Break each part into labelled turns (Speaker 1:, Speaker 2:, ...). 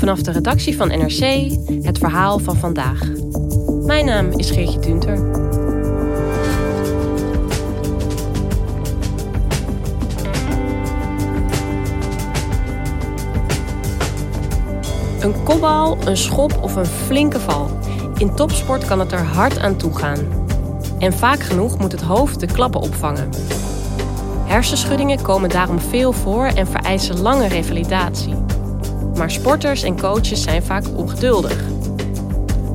Speaker 1: Vanaf de redactie van NRC het verhaal van vandaag. Mijn naam is Geertje Tunter. Een kopbal, een schop of een flinke val. In topsport kan het er hard aan toe gaan. En vaak genoeg moet het hoofd de klappen opvangen. Hersenschuddingen komen daarom veel voor en vereisen lange revalidatie. Maar sporters en coaches zijn vaak ongeduldig.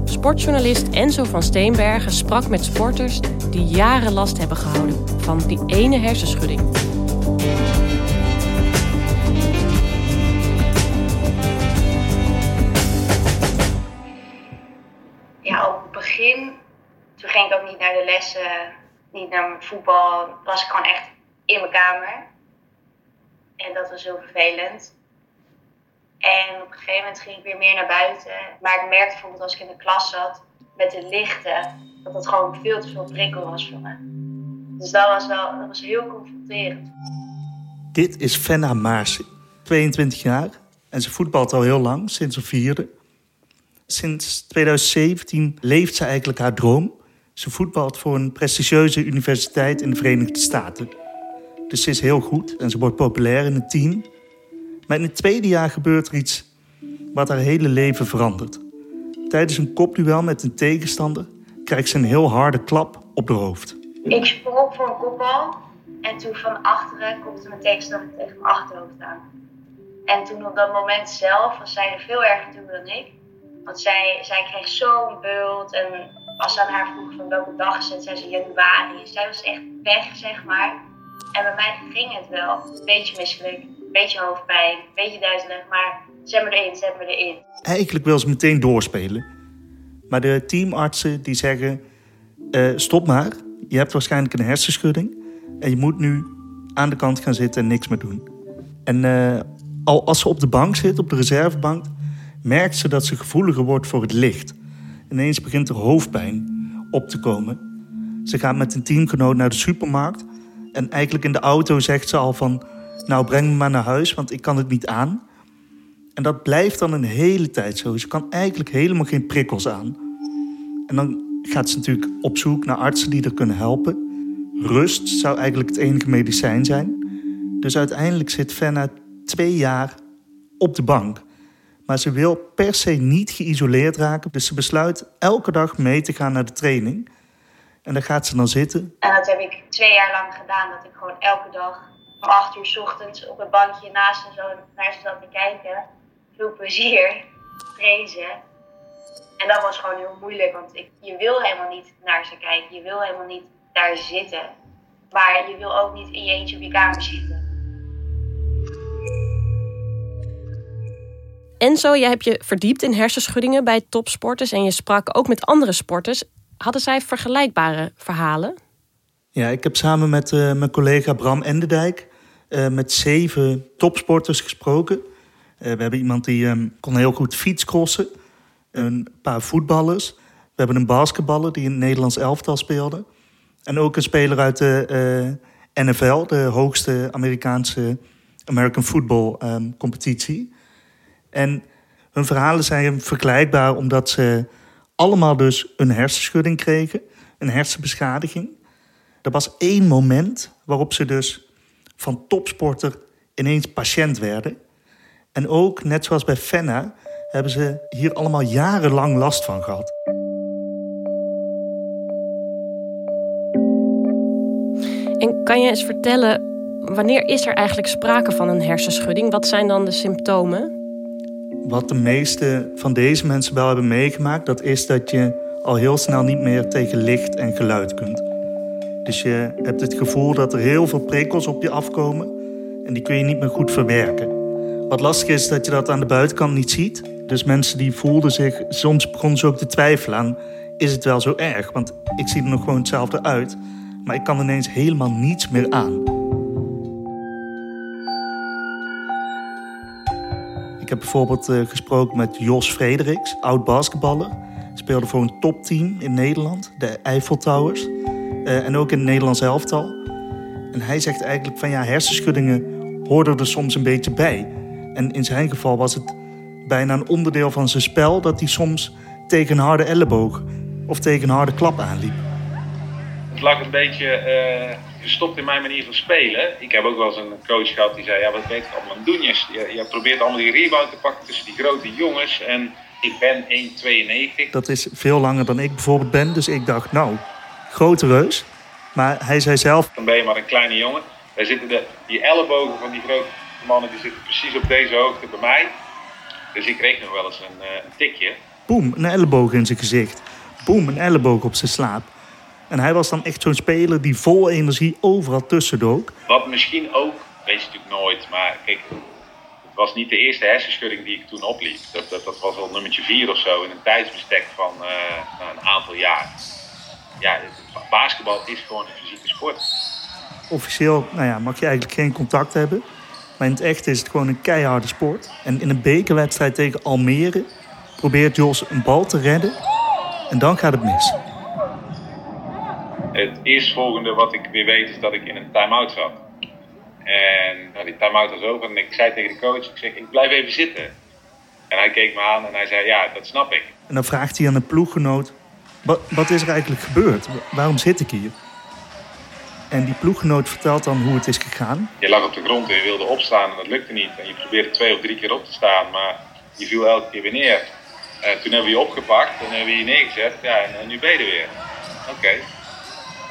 Speaker 1: Sportjournalist Enzo van Steenbergen sprak met sporters die jaren last hebben gehouden van die ene hersenschudding.
Speaker 2: Ja, op het begin, toen ging ik ook niet naar de lessen, niet naar mijn voetbal. Was ik gewoon echt in mijn kamer. En dat was heel vervelend. En op een gegeven moment ging ik weer meer naar buiten. Maar ik merkte bijvoorbeeld als ik in de klas zat met de lichten, dat het gewoon veel te veel prikkel was voor me. Dus dat was wel dat was heel confronterend.
Speaker 3: Dit is Fenna Maarsen, 22 jaar. En ze voetbalt al heel lang, sinds haar vierde. Sinds 2017 leeft ze eigenlijk haar droom. Ze voetbalt voor een prestigieuze universiteit in de Verenigde Staten. Dus ze is heel goed en ze wordt populair in het team. Maar in het tweede jaar gebeurt er iets wat haar hele leven verandert. Tijdens een kopduel met een tegenstander krijgt ze een heel harde klap op de hoofd.
Speaker 2: Ik sprong op voor een kopbal en toen van achteren kopte mijn tegenstander tegen mijn achterhoofd aan. En toen op dat moment zelf was zij er veel erger toe dan ik. Want zij, zij kreeg zo'n bult en als ze aan haar vroeg van welke dag is het, zei ze januari. Zij was echt weg, zeg maar. En bij mij ging het wel. Een beetje misselijk, beetje hoofdpijn, beetje duizelig, maar zet me erin, zet me erin.
Speaker 3: Eigenlijk wil ze meteen doorspelen. Maar de teamartsen die zeggen, eh, stop maar. Je hebt waarschijnlijk een hersenschudding. En je moet nu aan de kant gaan zitten en niks meer doen. En eh, al als ze op de bank zit, op de reservebank, merkt ze dat ze gevoeliger wordt voor het licht. Ineens begint er hoofdpijn op te komen. Ze gaat met een teamgenoot naar de supermarkt. En eigenlijk in de auto zegt ze al van... nou, breng me maar naar huis, want ik kan het niet aan. En dat blijft dan een hele tijd zo. Ze kan eigenlijk helemaal geen prikkels aan. En dan gaat ze natuurlijk op zoek naar artsen die er kunnen helpen. Rust zou eigenlijk het enige medicijn zijn. Dus uiteindelijk zit Fenna twee jaar op de bank. Maar ze wil per se niet geïsoleerd raken. Dus ze besluit elke dag mee te gaan naar de training. En daar gaat ze dan zitten.
Speaker 2: En dat heb ik twee jaar lang gedaan. Dat ik gewoon elke dag om acht uur 's ochtends op het bankje naast en zo naar ze zat te kijken. Veel plezier, vrezen. En dat was gewoon heel moeilijk, want ik, je wil helemaal niet naar ze kijken. Je wil helemaal niet daar zitten. Maar je wil ook niet in je eentje op je kamer zitten.
Speaker 1: Enzo, jij hebt je verdiept in hersenschuddingen bij topsporters en je sprak ook met andere sporters. Hadden zij vergelijkbare verhalen?
Speaker 3: Ja, ik heb samen met uh, mijn collega Bram Enderdijk uh, met zeven topsporters gesproken. Uh, we hebben iemand die um, kon heel goed fietscrossen, een paar voetballers. We hebben een basketballer die in het Nederlands elftal speelde. En ook een speler uit de NFL, de hoogste Amerikaanse American Football um, competitie. En hun verhalen zijn vergelijkbaar omdat ze allemaal dus een hersenschudding kregen, een hersenbeschadiging. Er was één moment waarop ze dus van topsporter ineens patiënt werden. En ook, net zoals bij Fenna, hebben ze hier allemaal jarenlang last van gehad.
Speaker 1: En kan je eens vertellen, wanneer is er eigenlijk sprake van een hersenschudding? Wat zijn dan de symptomen?
Speaker 3: Wat de meeste van deze mensen wel hebben meegemaakt, dat is dat je al heel snel niet meer tegen licht en geluid kunt. Dus je hebt het gevoel dat er heel veel prikkels op je afkomen en die kun je niet meer goed verwerken. Wat lastig is dat je dat aan de buitenkant niet ziet. Dus mensen die voelden zich, soms begonnen ze ook te twijfelen aan, is het wel zo erg? Want ik zie er nog gewoon hetzelfde uit, maar ik kan ineens helemaal niets meer aan. Ik heb bijvoorbeeld uh, gesproken met Jos Frederiks, oud basketballer. Speelde voor een topteam in Nederland, de Eiffel Towers. Uh, en ook in het Nederlands elftal. En hij zegt eigenlijk van ja, hersenschuddingen hoorden er soms een beetje bij. En in zijn geval was het bijna een onderdeel van zijn spel dat hij soms tegen een harde elleboog of tegen een harde klap aanliep.
Speaker 4: Het lag een beetje uh, gestopt in mijn manier van spelen. Ik heb ook wel eens een coach gehad die zei: Ja, wat weet ik allemaal aan doen? Je, je probeert allemaal die rebound te pakken tussen die grote jongens. En ik ben 1,92.
Speaker 3: Dat is veel langer dan ik bijvoorbeeld ben. Dus ik dacht, nou, grote reus. Maar hij zei zelf...
Speaker 4: Dan ben je maar een kleine jongen. Daar zitten de, die ellebogen van die grote mannen die zitten precies op deze hoogte bij mij. Dus ik kreeg nog wel eens een, uh, een tikje.
Speaker 3: Boem, een elleboog in zijn gezicht. Boem, een elleboog op zijn slaap. En hij was dan echt zo'n speler die vol energie overal tussen dook.
Speaker 4: Wat misschien ook, weet je natuurlijk nooit, maar kijk, het was niet de eerste hersenschudding die ik toen opliep. Dat, dat, dat was al nummertje vier of zo in een tijdsbestek van uh, een aantal jaar. Ja, basketbal is gewoon een fysieke sport.
Speaker 3: Officieel nou ja, mag je eigenlijk geen contact hebben. Maar in het echt is het gewoon een keiharde sport. En in een bekerwedstrijd tegen Almere probeert Jos een bal te redden. En dan gaat het mis.
Speaker 4: Het eerstvolgende wat ik weer weet is dat ik in een time-out zat. En nou, die time-out was over en ik zei tegen de coach, ik zeg, ik blijf even zitten. En hij keek me aan en hij zei, ja, dat snap ik.
Speaker 3: En dan vraagt hij aan een ploeggenoot, wat, wat is er eigenlijk gebeurd? Waarom zit ik hier? En die ploeggenoot vertelt dan hoe het is gegaan.
Speaker 4: Je lag op de grond en je wilde opstaan en dat lukte niet. En je probeerde twee of drie keer op te staan, maar je viel elke keer weer neer. En toen hebben we je opgepakt en hebben we je neergezet. Ja, en, nu ben je er weer. Oké.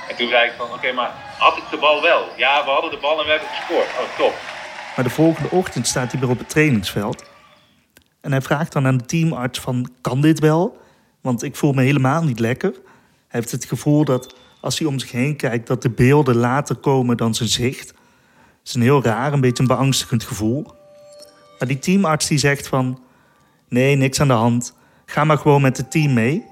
Speaker 4: En toen zei ik van, oké, maar had ik de bal wel? Ja, we hadden de bal en we hebben gescoord. Oh, top.
Speaker 3: Maar de volgende ochtend staat hij weer op het trainingsveld. En hij vraagt dan aan de teamarts van, kan dit wel? Want ik voel me helemaal niet lekker. Hij heeft het gevoel dat als hij om zich heen kijkt, dat de beelden later komen dan zijn zicht. Het is een heel raar, een beetje een beangstigend gevoel. Maar die teamarts die zegt van, nee, niks aan de hand. Ga maar gewoon met het team mee.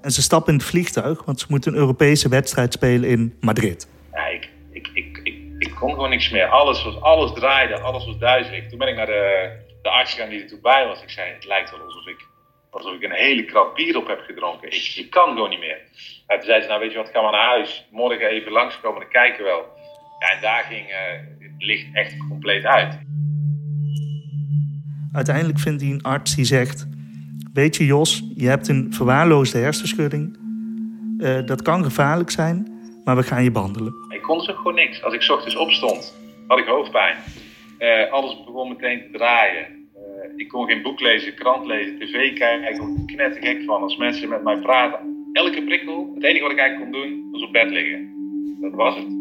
Speaker 3: En ze stappen in het vliegtuig, want ze moeten een Europese wedstrijd spelen in Madrid.
Speaker 4: Ja, ik, ik, ik, ik, ik kon gewoon niks meer. Alles, was, alles draaide, alles was duizelig. Toen ben ik naar de, de arts gegaan die er toen bij was. Ik zei, het lijkt wel alsof ik, alsof ik een hele krap bier op heb gedronken. Ik, ik kan gewoon niet meer. En toen zei ze, nou weet je wat, ga maar naar huis. Morgen even langskomen, dan kijken wel. Ja, en daar ging uh, het licht echt compleet uit.
Speaker 3: Uiteindelijk vindt hij een arts die zegt... Weet je Jos, je hebt een verwaarloosde hersenschudding. Uh, dat kan gevaarlijk zijn, maar we gaan je behandelen.
Speaker 4: Ik kon dus gewoon niks. Als ik ochtends opstond, had ik hoofdpijn. Uh, alles begon meteen te draaien. Ik kon geen boek lezen, krant lezen, tv kijken. Ik word knettergek van als mensen met mij praten. Elke prikkel, het enige wat ik eigenlijk kon doen, was op bed liggen. Dat was het.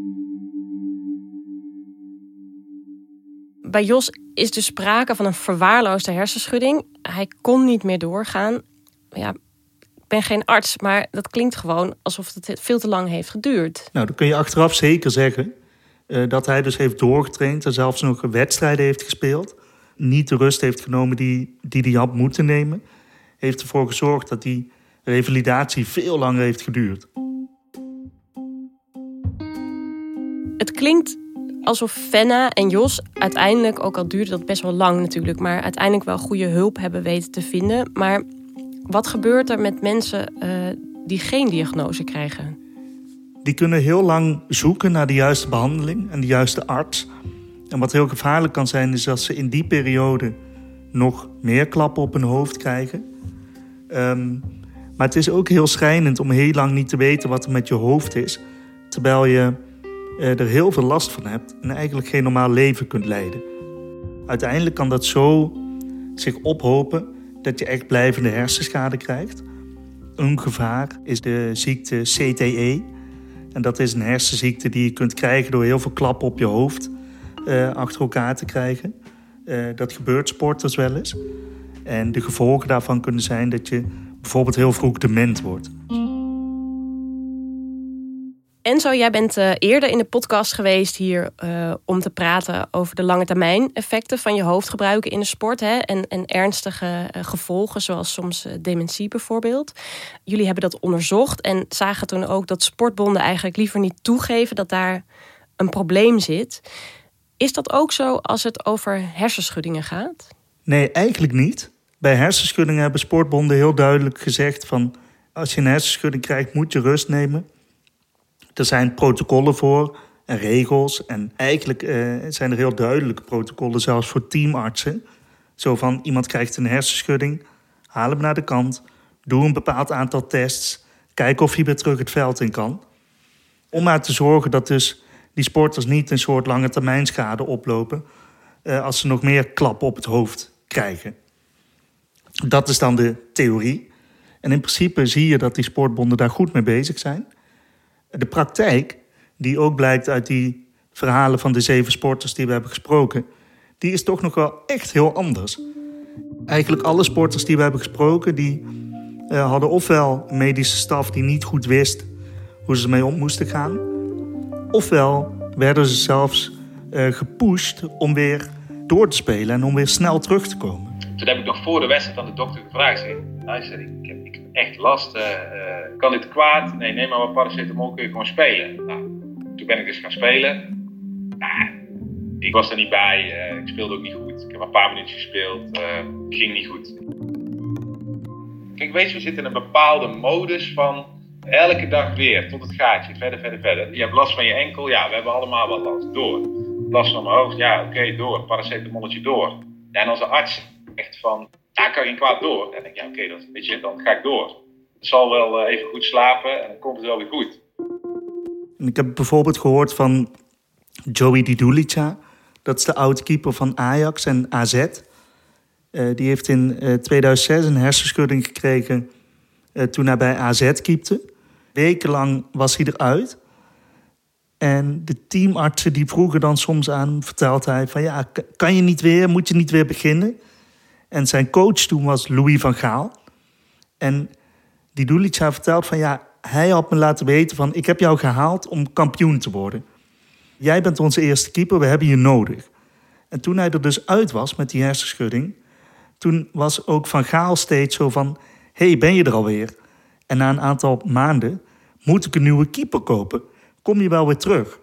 Speaker 1: Bij Jos is dus sprake van een verwaarloosde hersenschudding. Hij kon niet meer doorgaan. Ja, ik ben geen arts, maar dat klinkt gewoon alsof het veel te lang heeft geduurd.
Speaker 3: Nou, dan kun je achteraf zeker zeggen uh, dat hij dus heeft doorgetraind en zelfs nog wedstrijden heeft gespeeld. Niet de rust heeft genomen die, die hij had moeten nemen. Heeft ervoor gezorgd dat die revalidatie veel langer heeft geduurd.
Speaker 1: Het klinkt alsof Fenna en Jos uiteindelijk, ook al duurde dat best wel lang natuurlijk, maar uiteindelijk wel goede hulp hebben weten te vinden. Maar wat gebeurt er met mensen uh, die geen diagnose krijgen?
Speaker 3: Die kunnen heel lang zoeken naar de juiste behandeling en de juiste arts. En wat heel gevaarlijk kan zijn, is dat ze in die periode nog meer klappen op hun hoofd krijgen. Um, maar het is ook heel schrijnend om heel lang niet te weten wat er met je hoofd is, terwijl je eh, er heel veel last van hebt en eigenlijk geen normaal leven kunt leiden. Uiteindelijk kan dat zo zich ophopen dat je echt blijvende hersenschade krijgt. Een gevaar is de ziekte CTE. En dat is een hersenziekte die je kunt krijgen door heel veel klappen op je hoofd uh, achter elkaar te krijgen. Uh, dat gebeurt sporters wel eens. En de gevolgen daarvan kunnen zijn dat je bijvoorbeeld heel vroeg dement wordt.
Speaker 1: Enzo, jij bent uh, eerder in de podcast geweest hier om te praten over de lange termijn effecten van je hoofdgebruiken in de sport. Hè? En, en ernstige gevolgen, zoals soms dementie bijvoorbeeld. Jullie hebben dat onderzocht en zagen toen ook dat sportbonden eigenlijk liever niet toegeven dat daar een probleem zit. Is dat ook zo als het over hersenschuddingen gaat?
Speaker 3: Nee, eigenlijk niet. Bij hersenschuddingen hebben sportbonden heel duidelijk gezegd van als je een hersenschudding krijgt, moet je rust nemen. Er zijn protocollen voor en regels. En eigenlijk uh, zijn er heel duidelijke protocollen, zelfs voor teamartsen. Zo van iemand krijgt een hersenschudding, haal hem naar de kant, doe een bepaald aantal tests, kijk of hij weer terug het veld in kan. Om maar te zorgen dat dus die sporters niet een soort lange termijn schade oplopen uh, als ze nog meer klappen op het hoofd krijgen. Dat is dan de theorie. En in principe zie je dat die sportbonden daar goed mee bezig zijn. De praktijk, die ook blijkt uit die verhalen van de zeven sporters die we hebben gesproken, die is toch nog wel echt heel anders. Eigenlijk alle sporters die we hebben gesproken, die uh, hadden ofwel medische staf die niet goed wist hoe ze ermee om moesten gaan, ofwel werden ze zelfs uh, gepusht om weer door te spelen en om weer snel terug te komen.
Speaker 4: Toen heb ik nog voor de wedstrijd aan de dokter gevraagd. Zeg, luister, ik, heb, ik echt last. Uh, kan dit kwaad? Nee, neem maar wat paracetamol, kun je gewoon spelen. Nou, toen ben ik dus gaan spelen. Nou, ik was er niet bij. Ik speelde ook niet goed. Ik heb een paar minuutjes gespeeld. Ging niet goed. Kijk, weet je, we zitten in een bepaalde modus van elke dag weer tot het gaatje. Verder, verder, verder. Je hebt last van je enkel. Ja, we hebben allemaal wat last. Door. Last van mijn hoofd. Ja, oké, door. Paracetamolletje door. En als een arts echt van, daar kan geen kwaad door. En denk ik, ja oké, weet je, dan ga ik door. Ik zal wel even goed slapen en dan komt het wel weer goed.
Speaker 3: Ik heb bijvoorbeeld gehoord van Joey Didulica. Dat is de oud-keeper van Ajax en AZ. Uh, die heeft in uh, 2006 een hersenschudding gekregen toen hij bij AZ keepte. Wekenlang was hij eruit. En de teamartsen die vroegen dan soms aan hem, vertelt hij van ja, kan je niet weer, moet je niet weer beginnen? En zijn coach toen was Louis van Gaal. En die Dulica vertelt van ja, hij had me laten weten van ik heb jou gehaald om kampioen te worden. Jij bent onze eerste keeper, we hebben je nodig. En toen hij er dus uit was met die hersenschudding, toen was ook Van Gaal steeds zo van, hey, ben je er alweer? En na een aantal maanden moet ik een nieuwe keeper kopen. Kom je wel weer terug?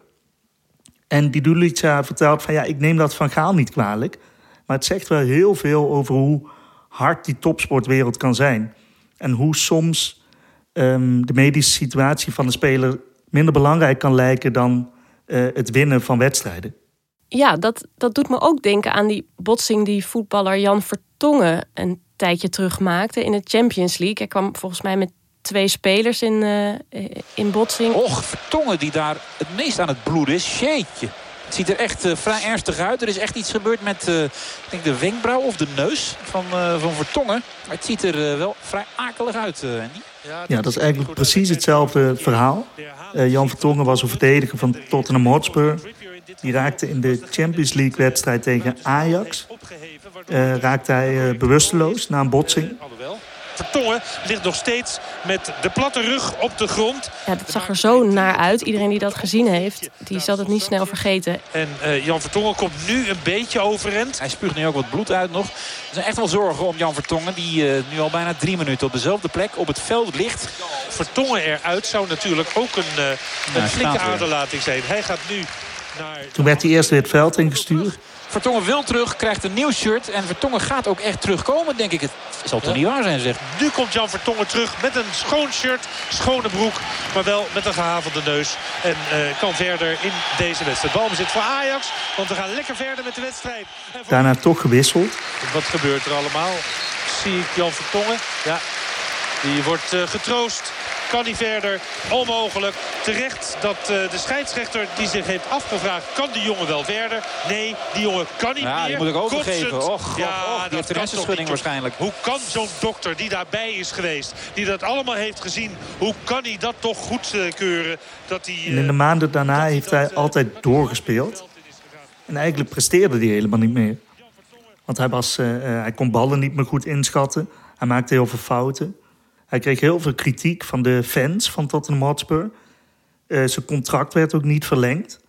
Speaker 3: En die Dulica vertelt van ja, ik neem dat Van Gaal niet kwalijk. Maar het zegt wel heel veel over hoe hard die topsportwereld kan zijn. En hoe soms um, de medische situatie van de speler minder belangrijk kan lijken dan uh, het winnen van wedstrijden.
Speaker 1: Ja, dat, dat doet me ook denken aan die botsing die voetballer Jan Vertongen een tijdje terug maakte in de Champions League. Hij kwam volgens mij met twee spelers in, uh, in botsing.
Speaker 5: Och, Vertongen die daar het meest aan het bloeden is. Jeetje. Het ziet er echt uh, vrij ernstig uit. Er is echt iets gebeurd met uh, ik denk de wenkbrauw of de neus van, uh, van Vertongen. Maar het ziet er wel vrij akelig uit, Andy.
Speaker 3: Ja, dat is eigenlijk precies hetzelfde verhaal. Jan Vertongen was een verdediger van Tottenham Hotspur. Die raakte in de Champions League wedstrijd tegen Ajax. raakte hij bewusteloos na een botsing.
Speaker 6: Vertongen ligt nog steeds met de platte rug op de grond.
Speaker 1: Ja, dat zag er zo naar uit. Iedereen die dat gezien heeft, die zal het niet snel vergeten.
Speaker 6: En uh, Jan Vertongen komt nu een beetje overend.
Speaker 5: Hij spuugt nu ook wat bloed uit nog. Er zijn echt wel zorgen om Jan Vertongen. Die uh, nu al bijna drie minuten op dezelfde plek op het veld ligt.
Speaker 6: Vertongen eruit zou natuurlijk ook een, uh, een nou, flinke aderlating zijn. Hij gaat nu.
Speaker 3: Toen werd hij eerst weer het veld ingestuurd.
Speaker 5: Vertongen wil terug, krijgt een nieuw shirt. En Vertongen gaat ook echt terugkomen, denk ik. Het zal toch niet waar zijn, zeg.
Speaker 6: Nu komt Jan Vertongen terug met een schoon shirt, schone broek. Maar wel met een gehavende neus. En uh, kan verder in deze wedstrijd. Balbezit voor Ajax, want we gaan lekker verder met de wedstrijd.
Speaker 3: Voor... Daarna toch gewisseld.
Speaker 6: Wat gebeurt er allemaal? Zie ik Jan Vertongen. Ja, die wordt uh, getroost Kan hij verder? Onmogelijk. Terecht dat uh, de scheidsrechter die zich heeft afgevraagd... kan die jongen wel verder? Nee, die jongen kan niet
Speaker 5: ja,
Speaker 6: meer.
Speaker 5: die moet ik overgeven. Och,
Speaker 6: ja,
Speaker 5: och, die heeft een hersenschudding waarschijnlijk.
Speaker 6: Hoe kan zo'n dokter die daarbij is geweest... die dat allemaal heeft gezien... hoe kan hij dat toch goedkeuren? Dat hij,
Speaker 3: en in de maanden daarna heeft hij altijd doorgespeeld. En eigenlijk presteerde hij helemaal niet meer. Want hij, was, uh, hij kon ballen niet meer goed inschatten. Hij maakte heel veel fouten. Hij kreeg heel veel kritiek van de fans van Tottenham Hotspur. Uh, zijn contract werd ook niet verlengd.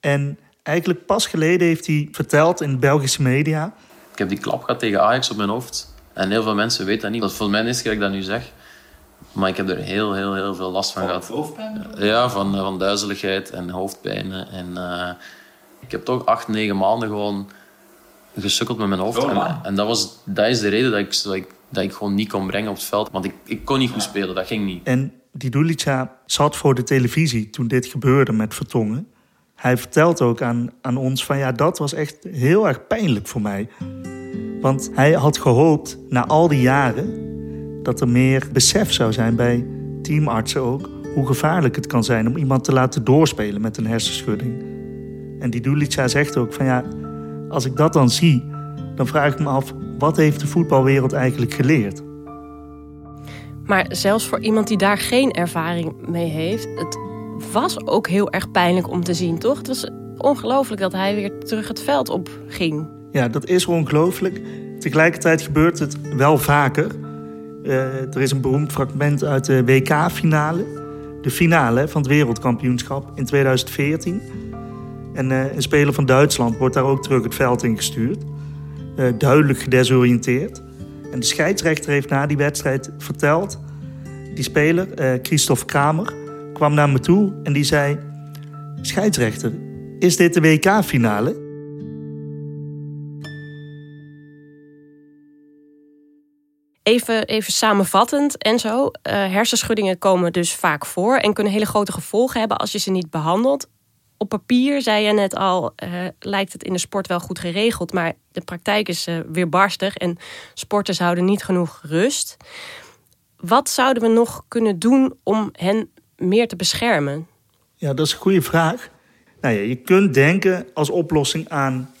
Speaker 3: En eigenlijk pas geleden heeft hij verteld in de Belgische media...
Speaker 7: Ik heb die klap gehad tegen Ajax op mijn hoofd. En heel veel mensen weten dat niet. Dat voor mij is dat ik dat nu zeg. Maar ik heb er heel, heel, heel veel last van, gehad.
Speaker 8: hoofdpijn?
Speaker 7: Ja, van, van duizeligheid en hoofdpijnen. En uh, ik heb toch acht, negen maanden gewoon gesukkeld met mijn hoofd.
Speaker 8: Oh,
Speaker 7: en, en dat, was, dat is de reden dat ik, dat ik, dat ik gewoon niet kon brengen op het veld. Want ik, ik kon niet goed spelen, dat ging niet.
Speaker 3: En die Dulica zat voor de televisie toen dit gebeurde met Vertongen. Hij vertelt ook aan, aan ons van ja, dat was echt heel erg pijnlijk voor mij. Want hij had gehoopt na al die jaren dat er meer besef zou zijn bij teamartsen ook... hoe gevaarlijk het kan zijn om iemand te laten doorspelen met een hersenschudding. En die Dulica zegt ook van ja, als ik dat dan zie... dan vraag ik me af, wat heeft de voetbalwereld eigenlijk geleerd?
Speaker 1: Maar zelfs voor iemand die daar geen ervaring mee heeft... het was ook heel erg pijnlijk om te zien, toch? Het was ongelooflijk dat hij weer terug het veld op ging.
Speaker 3: Ja, dat is ongelooflijk. Tegelijkertijd gebeurt het wel vaker. Uh, er is een beroemd fragment uit de WK-finale. De finale van het wereldkampioenschap in 2014. En uh, een speler van Duitsland wordt daar ook terug het veld in gestuurd. Uh, duidelijk gedesoriënteerd. En de scheidsrechter heeft na die wedstrijd verteld... die speler, Christophe Kramer, kwam naar me toe en die zei... Scheidsrechter, is dit de WK-finale?
Speaker 1: Even, even samenvattend en zo. Uh, hersenschuddingen komen dus vaak voor en kunnen hele grote gevolgen hebben als je ze niet behandelt. Op papier, zei je net al, uh, lijkt het in de sport wel goed geregeld, maar de praktijk is uh, weerbarstig en sporters houden niet genoeg rust. Wat zouden we nog kunnen doen om hen meer te beschermen?
Speaker 3: Ja, dat is een goede vraag. Nou ja, je kunt denken als oplossing aan: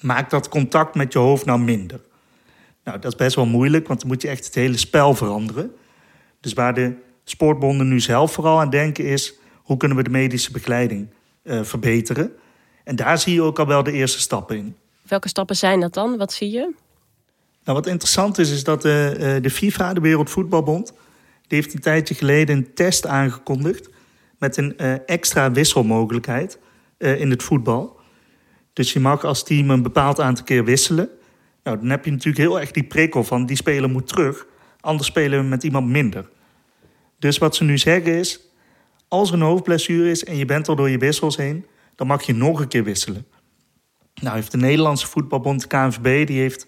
Speaker 3: maak dat contact met je hoofd nou minder. Nou, dat is best wel moeilijk, want dan moet je echt het hele spel veranderen. Dus waar de sportbonden nu zelf vooral aan denken is... hoe kunnen we de medische begeleiding uh, verbeteren? En daar zie je ook al wel de eerste stappen in.
Speaker 1: Welke stappen zijn dat dan? Wat zie je?
Speaker 3: Nou, wat interessant is, is dat de, uh, de FIFA, de Wereldvoetbalbond... die heeft een tijdje geleden een test aangekondigd... met een uh, extra wisselmogelijkheid in het voetbal. Dus je mag als team een bepaald aantal keer wisselen... Nou, dan heb je natuurlijk heel erg die prikkel van die speler moet terug. Anders spelen we met iemand minder. Dus wat ze nu zeggen is, als er een hoofdblessure is en je bent al door je wissels heen, dan mag je nog een keer wisselen. Nou heeft de Nederlandse voetbalbond, de KNVB, die heeft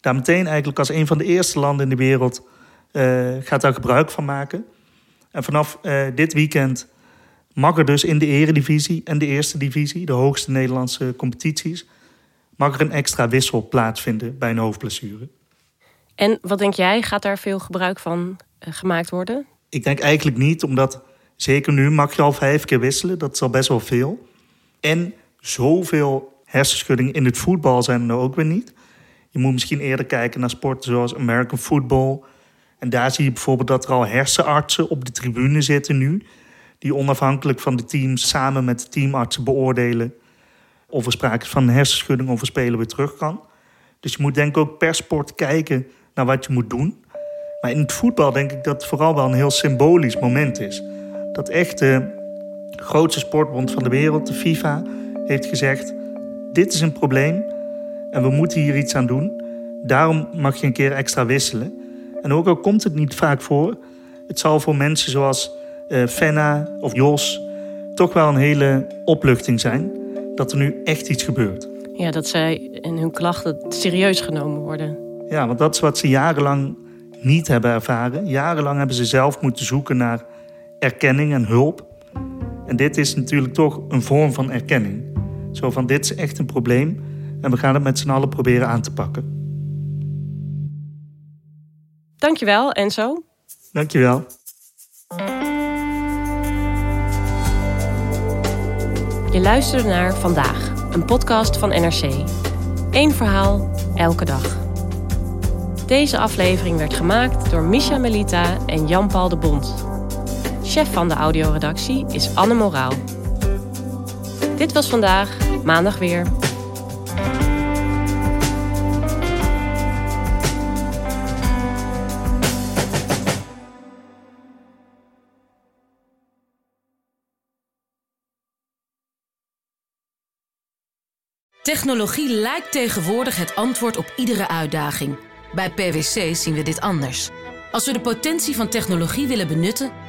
Speaker 3: daar meteen eigenlijk als een van de eerste landen in de wereld uh, gaat daar gebruik van maken. En vanaf uh, dit weekend mag er dus in de eredivisie en de eerste divisie, de hoogste Nederlandse competities, mag er een extra wissel plaatsvinden bij een hoofdblessure.
Speaker 1: En wat denk jij, gaat daar veel gebruik van uh, gemaakt worden?
Speaker 3: Ik denk eigenlijk niet, omdat zeker nu mag je al vijf keer wisselen. Dat is al best wel veel. En zoveel hersenschuddingen in het voetbal zijn er ook weer niet. Je moet misschien eerder kijken naar sporten zoals American football. En daar zie je bijvoorbeeld dat er al hersenartsen op de tribune zitten nu. Die onafhankelijk van de teams samen met de teamartsen beoordelen of er sprake is van hersenschudding of een speler weer terug kan. Dus je moet denk ik ook per sport kijken naar wat je moet doen. Maar in het voetbal denk ik dat het vooral wel een heel symbolisch moment is. Dat echt de grootste sportbond van de wereld, de FIFA, heeft gezegd... dit is een probleem en we moeten hier iets aan doen. Daarom mag je een keer extra wisselen. En ook al komt het niet vaak voor... het zal voor mensen zoals uh, Fenna of Jos toch wel een hele opluchting zijn dat er nu echt iets gebeurt.
Speaker 1: Ja, dat zij in hun klachten serieus genomen worden.
Speaker 3: Ja, want dat is wat ze jarenlang niet hebben ervaren. Jarenlang hebben ze zelf moeten zoeken naar erkenning en hulp. En dit is natuurlijk toch een vorm van erkenning. Zo van dit is echt een probleem en we gaan het met z'n allen proberen aan te pakken.
Speaker 1: Dankjewel Enzo.
Speaker 3: Dankjewel.
Speaker 1: Je luisterde naar Vandaag, een podcast van NRC. Eén verhaal, elke dag. Deze aflevering werd gemaakt door Misha Melita en Jan-Paul de Bond. Chef van de audioredactie is Anne Moraal. Dit was vandaag, maandag weer.
Speaker 8: Technologie lijkt tegenwoordig het antwoord op iedere uitdaging. Bij PwC zien we dit anders. Als we de potentie van technologie willen benutten,